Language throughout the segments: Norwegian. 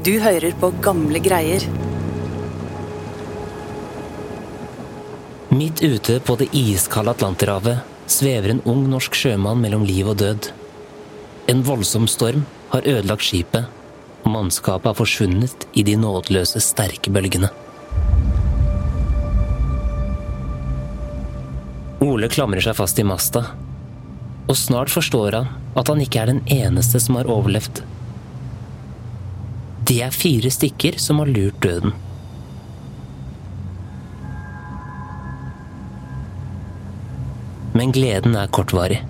Du hører på gamle greier. Midt ute på det iskalde Atlanterhavet svever en ung norsk sjømann mellom liv og død. En voldsom storm har ødelagt skipet, og mannskapet har forsvunnet i de nådeløse, sterke bølgene. Ole klamrer seg fast i masta, og snart forstår han at han ikke er den eneste som har overlevd. De er fire stykker som har lurt døden. Men gleden er kortvarig.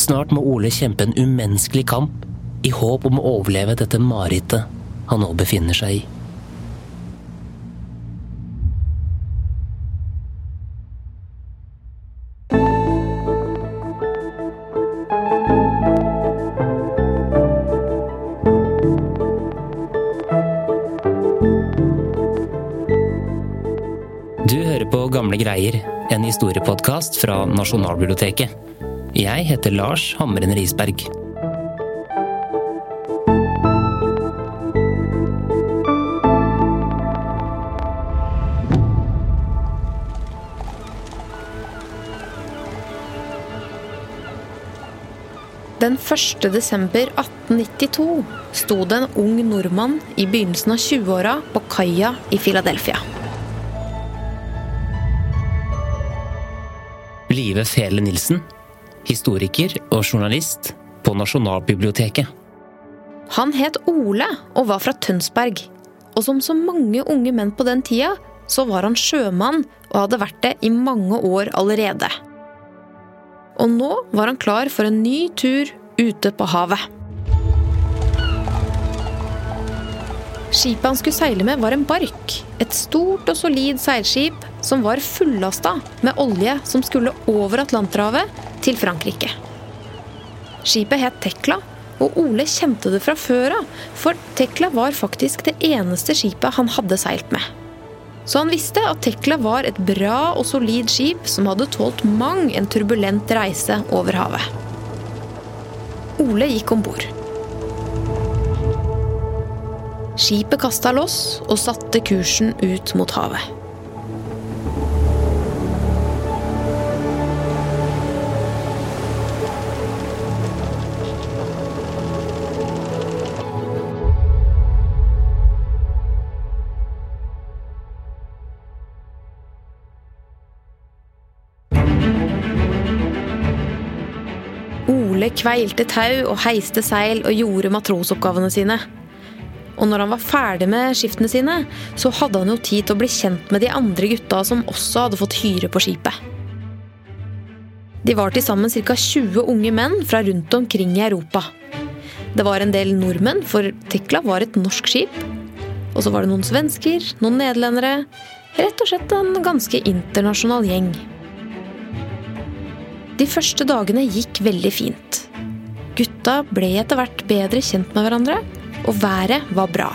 Snart må Ole kjempe en umenneskelig kamp i håp om å overleve dette marerittet han nå befinner seg i. historiepodkast fra Nasjonalbiblioteket. Jeg heter Lars Hamren Risberg. Den 1. desember 1892 sto det en ung nordmann i begynnelsen av 20-åra på kaia i Philadelphia. Live Fele Nilsen, historiker og journalist på Nasjonalbiblioteket. Han het Ole og var fra Tønsberg. Og som så mange unge menn på den tida, så var han sjømann og hadde vært det i mange år allerede. Og nå var han klar for en ny tur ute på havet. Skipet han skulle seile med, var en bark. Et stort og solid seilskip som var fullasta med olje som skulle over Atlanterhavet til Frankrike. Skipet het Tekla, og Ole kjente det fra før av, for Tekla var faktisk det eneste skipet han hadde seilt med. Så han visste at Tekla var et bra og solid skip som hadde tålt mang en turbulent reise over havet. Ole gikk om bord. Skipet kasta loss og satte kursen ut mot havet. Ole kveilte tau og heiste seil og gjorde matrosoppgavene sine. Og når han var ferdig med skiftene sine, så hadde han jo tid til å bli kjent med de andre gutta som også hadde fått hyre på skipet. De var til sammen ca. 20 unge menn fra rundt omkring i Europa. Det var en del nordmenn, for Tekla var et norsk skip. Og så var det noen svensker, noen nederlendere. Rett og slett en ganske internasjonal gjeng. De første dagene gikk veldig fint. Gutta ble etter hvert bedre kjent med hverandre, og været var bra.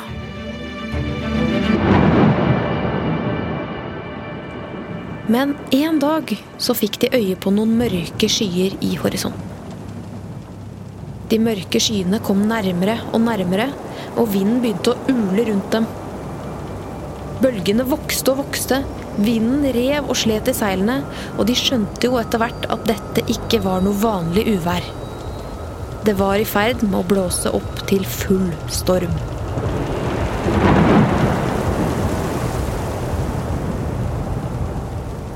Men en dag så fikk de øye på noen mørke skyer i horisonten. De mørke skyene kom nærmere og nærmere, og vinden begynte å ule rundt dem. Bølgene vokste og vokste, vinden rev og slet i seilene, og de skjønte jo etter hvert at dette ikke var noe vanlig uvær. Det var i ferd med å blåse opp til full storm.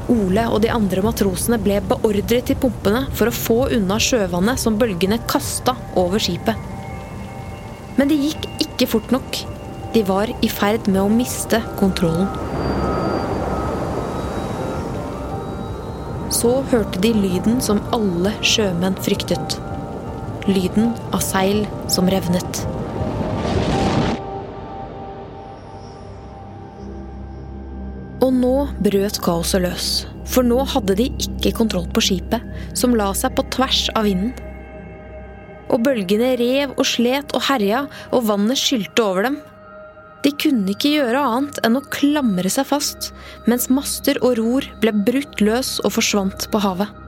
Ole og de andre matrosene ble beordret til pumpene for å få unna sjøvannet som bølgene kasta over skipet. Men det gikk ikke fort nok. De var i ferd med å miste kontrollen. Så hørte de lyden som alle sjømenn fryktet. Lyden av seil som revnet. Og nå brøt kaoset løs. For nå hadde de ikke kontroll på skipet, som la seg på tvers av vinden. Og bølgene rev og slet og herja, og vannet skylte over dem. De kunne ikke gjøre annet enn å klamre seg fast, mens master og ror ble brutt løs og forsvant på havet.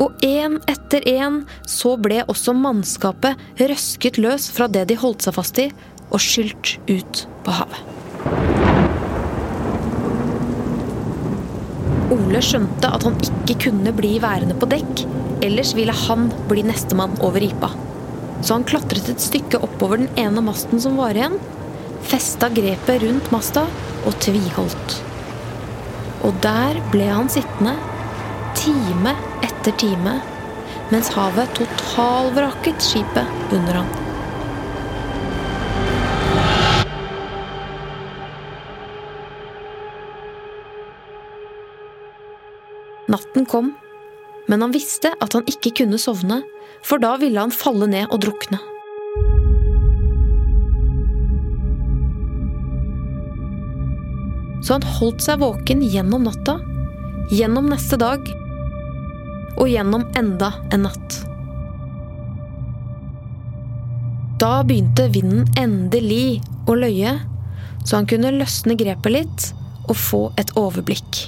Og én etter én så ble også mannskapet røsket løs fra det de holdt seg fast i, og skylt ut på havet. Ole skjønte at han ikke kunne bli værende på dekk, ellers ville han bli nestemann over ripa. Så han klatret et stykke oppover den ene masten som var igjen, festa grepet rundt masta og tviholdt. Og der ble han sittende, time etter time, mens havet totalvraket skipet under han. Natten kom, men han visste at han ikke kunne sovne, for da ville han falle ned og drukne. Så han holdt seg våken gjennom natta, gjennom neste dag gjennom enda en natt. Da begynte vinden endelig å løye, så han kunne løsne grepet litt og få et overblikk.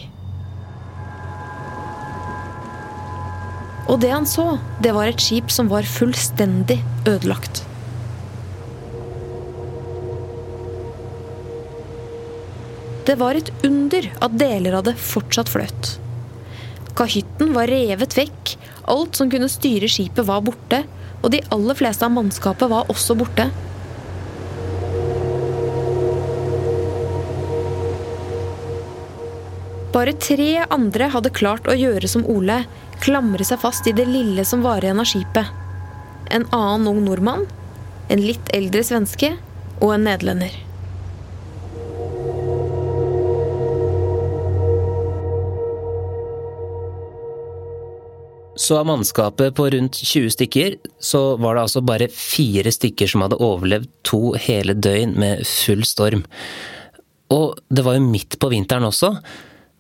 Og det han så, det var et skip som var fullstendig ødelagt. Det var et under at deler av det fortsatt fløt. Kahytten var revet vekk, alt som kunne styre skipet var borte, og de aller fleste av mannskapet var også borte. Bare tre andre hadde klart å gjøre som Ole, klamre seg fast i det lille som var igjen av skipet. En annen ung nordmann, en litt eldre svenske og en nederlender. Så av mannskapet på rundt 20 stykker, så var det altså bare fire stykker som hadde overlevd to hele døgn med full storm. Og det var jo midt på vinteren også,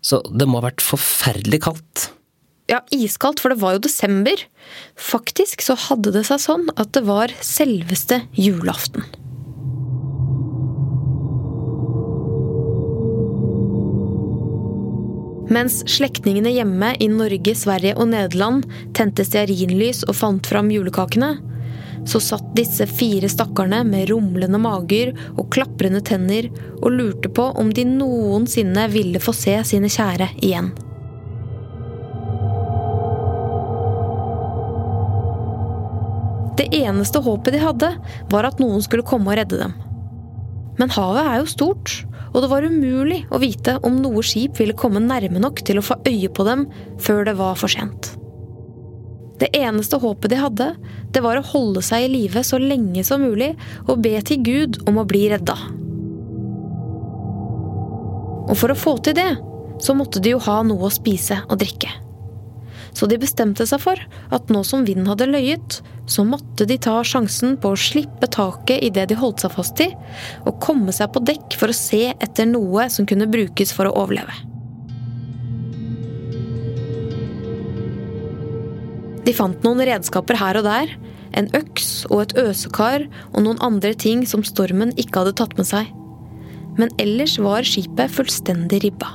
så det må ha vært forferdelig kaldt. Ja, iskaldt, for det var jo desember. Faktisk så hadde det seg sånn at det var selveste julaften. Mens slektningene hjemme i Norge, Sverige og Nederland tente stearinlys og fant fram julekakene, så satt disse fire stakkarene med rumlende mager og klaprende tenner og lurte på om de noensinne ville få se sine kjære igjen. Det eneste håpet de hadde, var at noen skulle komme og redde dem. Men havet er jo stort, og det var umulig å vite om noe skip ville komme nærme nok til å få øye på dem før det var for sent. Det eneste håpet de hadde, det var å holde seg i live så lenge som mulig og be til Gud om å bli redda. Og for å få til det, så måtte de jo ha noe å spise og drikke. Så de bestemte seg for at nå som vinden hadde løyet, så måtte de ta sjansen på å slippe taket i det de holdt seg fast i, og komme seg på dekk for å se etter noe som kunne brukes for å overleve. De fant noen redskaper her og der, en øks og et øsekar og noen andre ting som stormen ikke hadde tatt med seg. Men ellers var skipet fullstendig ribba.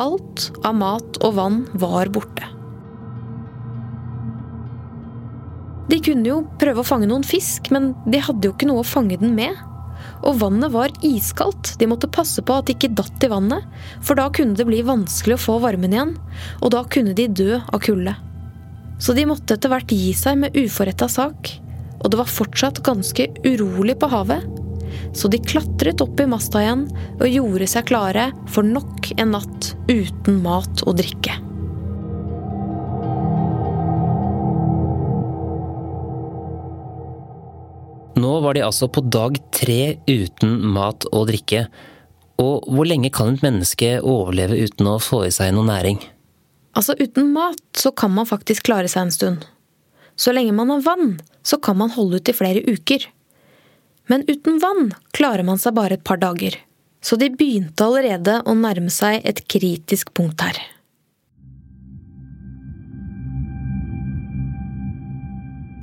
Alt av mat og vann var borte. De kunne jo prøve å fange noen fisk, men de hadde jo ikke noe å fange den med. Og vannet var iskaldt, de måtte passe på at de ikke datt i vannet, for da kunne det bli vanskelig å få varmen igjen, og da kunne de dø av kulde. Så de måtte etter hvert gi seg med uforretta sak, og det var fortsatt ganske urolig på havet. Så de klatret opp i masta igjen og gjorde seg klare for nok en natt uten mat og drikke. Nå var de altså på dag tre uten mat og drikke. Og hvor lenge kan et menneske overleve uten å få i seg noe næring? Altså, uten mat så kan man faktisk klare seg en stund. Så lenge man har vann, så kan man holde ut i flere uker. Men uten vann klarer man seg bare et par dager. Så de begynte allerede å nærme seg et kritisk punkt her.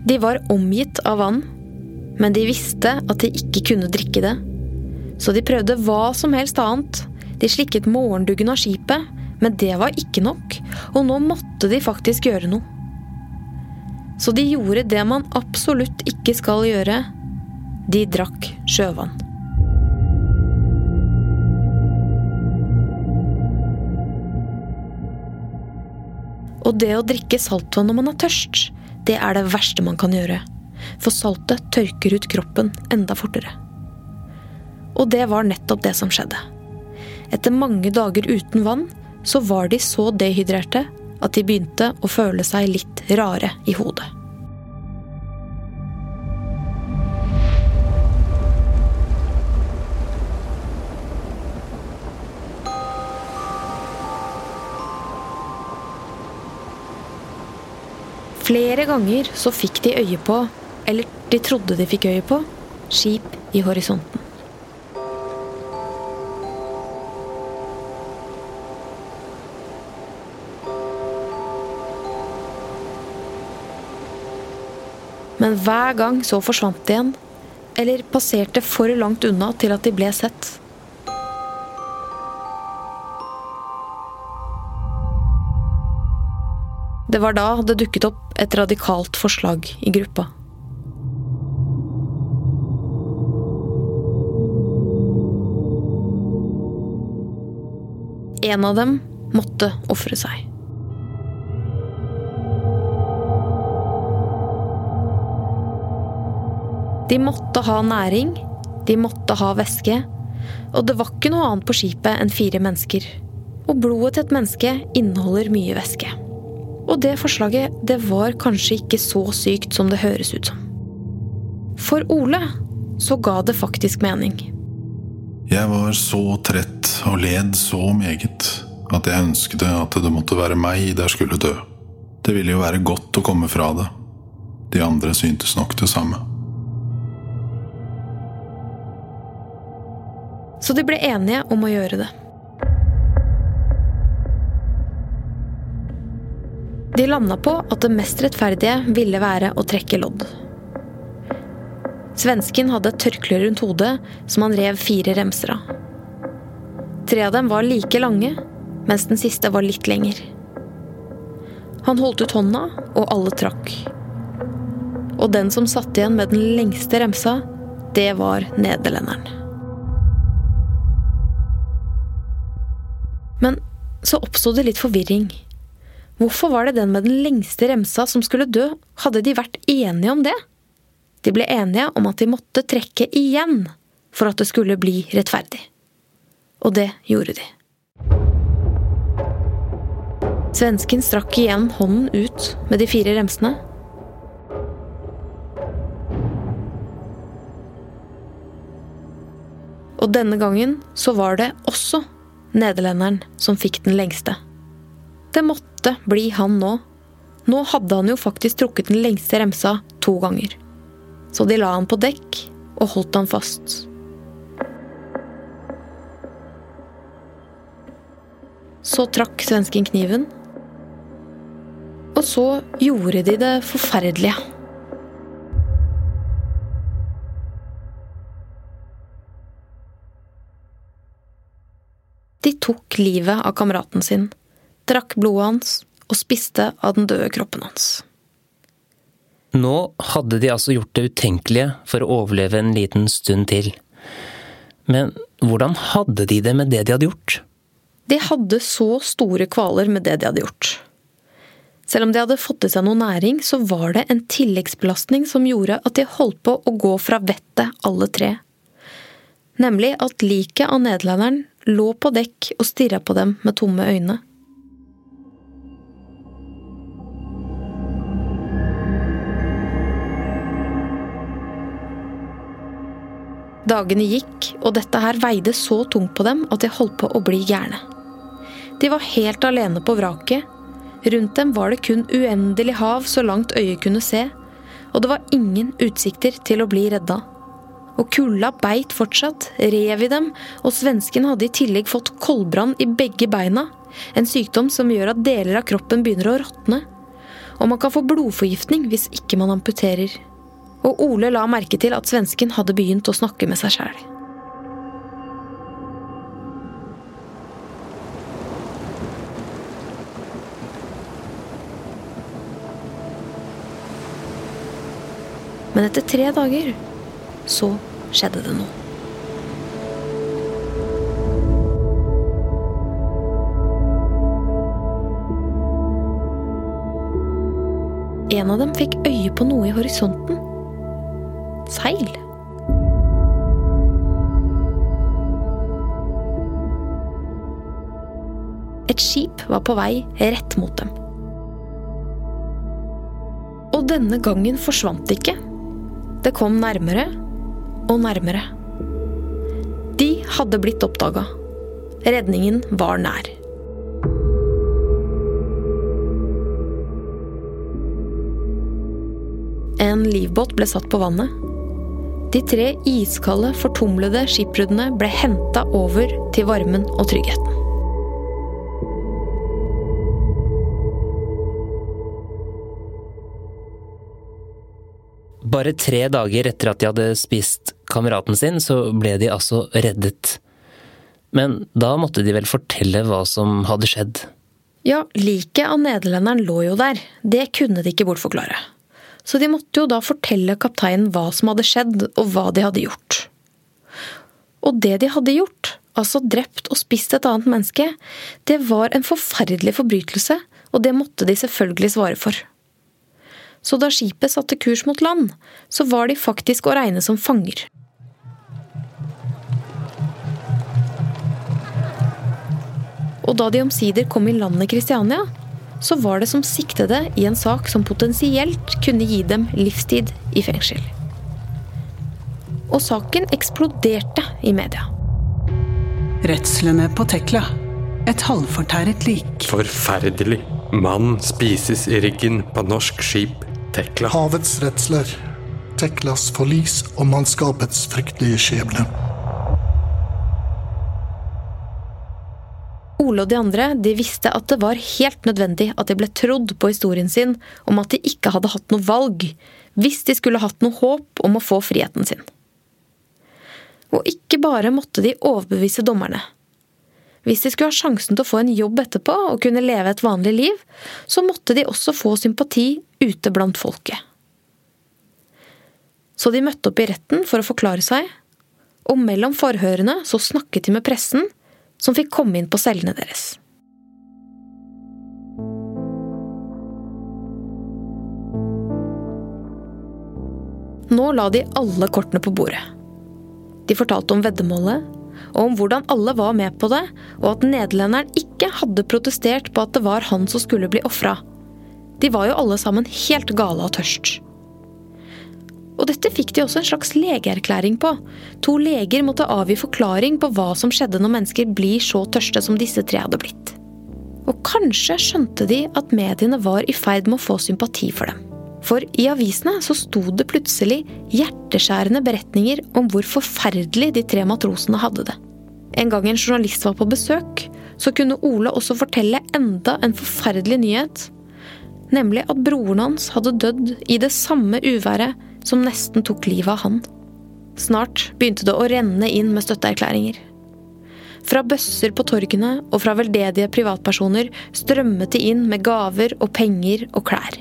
De var omgitt av vann, men de visste at de ikke kunne drikke det. Så de prøvde hva som helst annet. De slikket morgenduggen av skipet, men det var ikke nok, og nå måtte de faktisk gjøre noe. Så de gjorde det man absolutt ikke skal gjøre. De drakk sjøvann. Og det å drikke saltvann når man er tørst, det er det verste man kan gjøre. For saltet tørker ut kroppen enda fortere. Og det var nettopp det som skjedde. Etter mange dager uten vann så var de så dehydrerte at de begynte å føle seg litt rare i hodet. Flere ganger så fikk de øye på, eller de trodde de fikk øye på, skip i horisonten. Men hver gang så forsvant de igjen, eller passerte for langt unna til at de ble sett. Det var da det dukket opp et radikalt forslag i gruppa. En av dem måtte ofre seg. De måtte ha næring, de måtte ha væske, og det var ikke noe annet på skipet enn fire mennesker. Og blodet til et menneske inneholder mye væske. Og det forslaget, det var kanskje ikke så sykt som det høres ut som. For Ole så ga det faktisk mening. Jeg var så trett og led så meget at jeg ønsket at det måtte være meg der skulle dø. Det ville jo være godt å komme fra det. De andre syntes nok det samme. Så de ble enige om å gjøre det. De landa på at det mest rettferdige ville være å trekke lodd. Svensken hadde et tørkle rundt hodet som han rev fire remser av. Tre av dem var like lange, mens den siste var litt lenger. Han holdt ut hånda, og alle trakk. Og den som satt igjen med den lengste remsa, det var nederlenderen. Men så oppsto det litt forvirring. Hvorfor var det den med den lengste remsa som skulle dø? Hadde de vært enige om det? De ble enige om at de måtte trekke igjen for at det skulle bli rettferdig. Og det gjorde de. Svensken strakk igjen hånden ut med de fire remsene. Og denne gangen så var det også nederlenderen som fikk den lengste. Det måtte bli han nå. Nå hadde han jo faktisk trukket den lengste remsa to ganger. Så de la han på dekk og holdt han fast. Så trakk svensken kniven. Og så gjorde de det forferdelige. De tok livet av kameraten sin, drakk blodet hans og spiste av den døde kroppen hans. Nå hadde de altså gjort det utenkelige for å overleve en liten stund til. Men hvordan hadde de det med det de hadde gjort? De hadde så store kvaler med det de hadde gjort. Selv om de hadde fått i seg noe næring, så var det en tilleggsbelastning som gjorde at de holdt på å gå fra vettet alle tre. Nemlig at liket av nederlenderen lå på dekk og stirra på dem med tomme øyne. Dagene gikk, og dette her veide så tungt på dem at de holdt på å bli gærne. De var helt alene på vraket. Rundt dem var det kun uendelig hav så langt øyet kunne se, og det var ingen utsikter til å bli redda. Og kulda beit fortsatt, rev i dem, og svensken hadde i tillegg fått koldbrann i begge beina. En sykdom som gjør at deler av kroppen begynner å råtne. Og man kan få blodforgiftning hvis ikke man amputerer. Og Ole la merke til at svensken hadde begynt å snakke med seg sjæl. Men etter tre dager så skjedde det noe. En av dem fikk øye på noe i horisonten. Seil. Et skip var på vei rett mot dem. Og denne gangen forsvant det ikke. Det kom nærmere og nærmere. De hadde blitt oppdaga. Redningen var nær. En livbåt ble satt på vannet. De tre iskalde, fortumlede skipbruddene ble henta over til varmen og tryggheten. Bare tre dager etter at de hadde spist kameraten sin, så ble de altså reddet. Men da måtte de vel fortelle hva som hadde skjedd? Ja, liket av nederlenderen lå jo der. Det kunne de ikke bortforklare. Så de måtte jo da fortelle kapteinen hva som hadde skjedd, og hva de hadde gjort. Og det de hadde gjort, altså drept og spist et annet menneske, det var en forferdelig forbrytelse, og det måtte de selvfølgelig svare for. Så da skipet satte kurs mot land, så var de faktisk å regne som fanger. Og da de omsider kom i landet Kristiania, så var det som siktede i en sak som potensielt kunne gi dem livstid i fengsel. Og saken eksploderte i media. Redslene på Tekla. Et halvfortæret lik. Forferdelig. Mann spises i ryggen på norsk skip Tekla. Havets redsler, Teklas forlis og mannskapets fryktelige skjebne. Ole og de andre de visste at det var helt nødvendig at de ble trodd på historien sin om at de ikke hadde hatt noe valg, hvis de skulle hatt noe håp om å få friheten sin. Og ikke bare måtte de overbevise dommerne. Hvis de skulle ha sjansen til å få en jobb etterpå og kunne leve et vanlig liv, så måtte de også få sympati ute blant folket. Så de møtte opp i retten for å forklare seg, og mellom forhørene så snakket de med pressen, som fikk komme inn på cellene deres. Nå la de alle kortene på bordet. De fortalte om veddemålet, og om hvordan alle var med på det, og at nederlenderen ikke hadde protestert på at det var han som skulle bli ofra. De var jo alle sammen helt gale av tørst. Og dette fikk de også en slags legeerklæring på. To leger måtte avgi forklaring på hva som skjedde når mennesker blir så tørste som disse tre hadde blitt. Og kanskje skjønte de at mediene var i ferd med å få sympati for dem. For i avisene så sto det plutselig hjerteskjærende beretninger om hvor forferdelig de tre matrosene hadde det. En gang en journalist var på besøk, så kunne Ole også fortelle enda en forferdelig nyhet. Nemlig at broren hans hadde dødd i det samme uværet som nesten tok livet av han. Snart begynte det å renne inn med støtteerklæringer. Fra bøsser på torgene og fra veldedige privatpersoner strømmet de inn med gaver og penger og klær.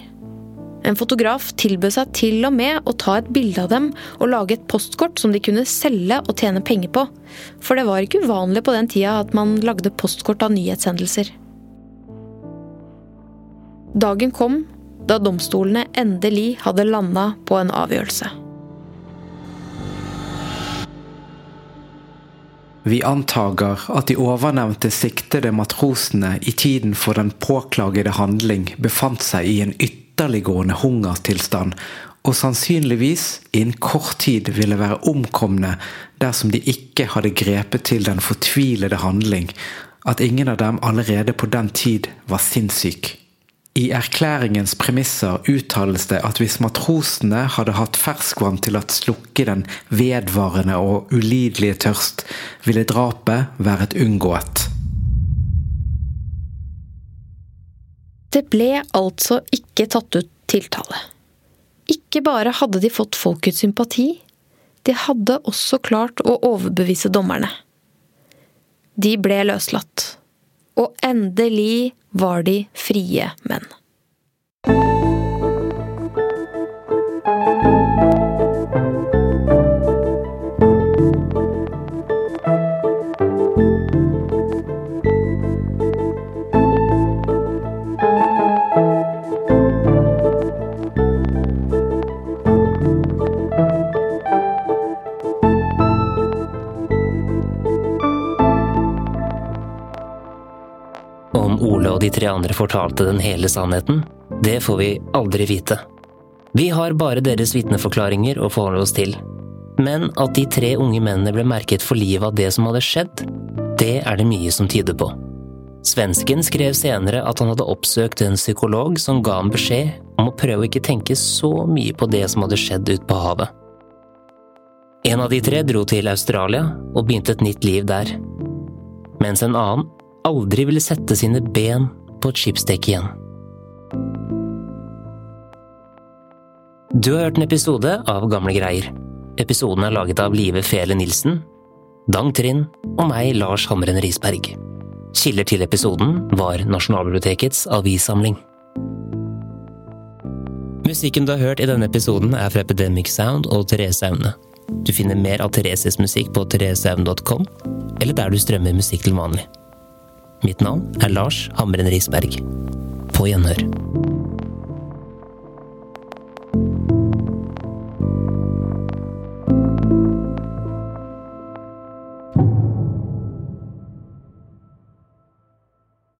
En fotograf tilbød seg til og med å ta et bilde av dem og lage et postkort som de kunne selge og tjene penger på. For det var ikke uvanlig på den tida at man lagde postkort av nyhetshendelser. Dagen kom da domstolene endelig hadde landa på en avgjørelse. Vi antager at de ovennevnte siktede matrosene i tiden for den påklagede handling befant seg i en ytterliggående hungertilstand, og sannsynligvis innen kort tid ville være omkomne dersom de ikke hadde grepet til den fortvilede handling, at ingen av dem allerede på den tid var sinnssyk. I erklæringens premisser uttales det at hvis matrosene hadde hatt ferskvann til å slukke den vedvarende og ulidelige tørst, ville drapet vært unngått. Det ble altså ikke tatt ut tiltale. Ikke bare hadde de fått folkets sympati, de hadde også klart å overbevise dommerne. De ble løslatt. Og endelig var de frie menn. Og de tre andre fortalte den hele sannheten, det får vi aldri vite. Vi har bare deres vitneforklaringer å forholde oss til. Men at de tre unge mennene ble merket for livet av det som hadde skjedd, det er det mye som tyder på. Svensken skrev senere at han hadde oppsøkt en psykolog som ga ham beskjed om å prøve å ikke tenke så mye på det som hadde skjedd ute på havet. En av de tre dro til Australia og begynte et nytt liv der, mens en annen aldri ville sette sine ben på et skipsdekk igjen. Du har hørt en episode av Gamle greier. Episoden er laget av Live Fele Nilsen, Dang Trind og meg, Lars Hamren Risberg. Kilder til episoden var Nasjonalbibliotekets avissamling. Musikken du har hørt i denne episoden er fra Epidemic Sound og Therese Aune. Du finner mer av Thereses musikk på thereseaune.com, eller der du strømmer musikk til vanlig. Mitt navn er Lars Hamren Risberg. På gjenhør.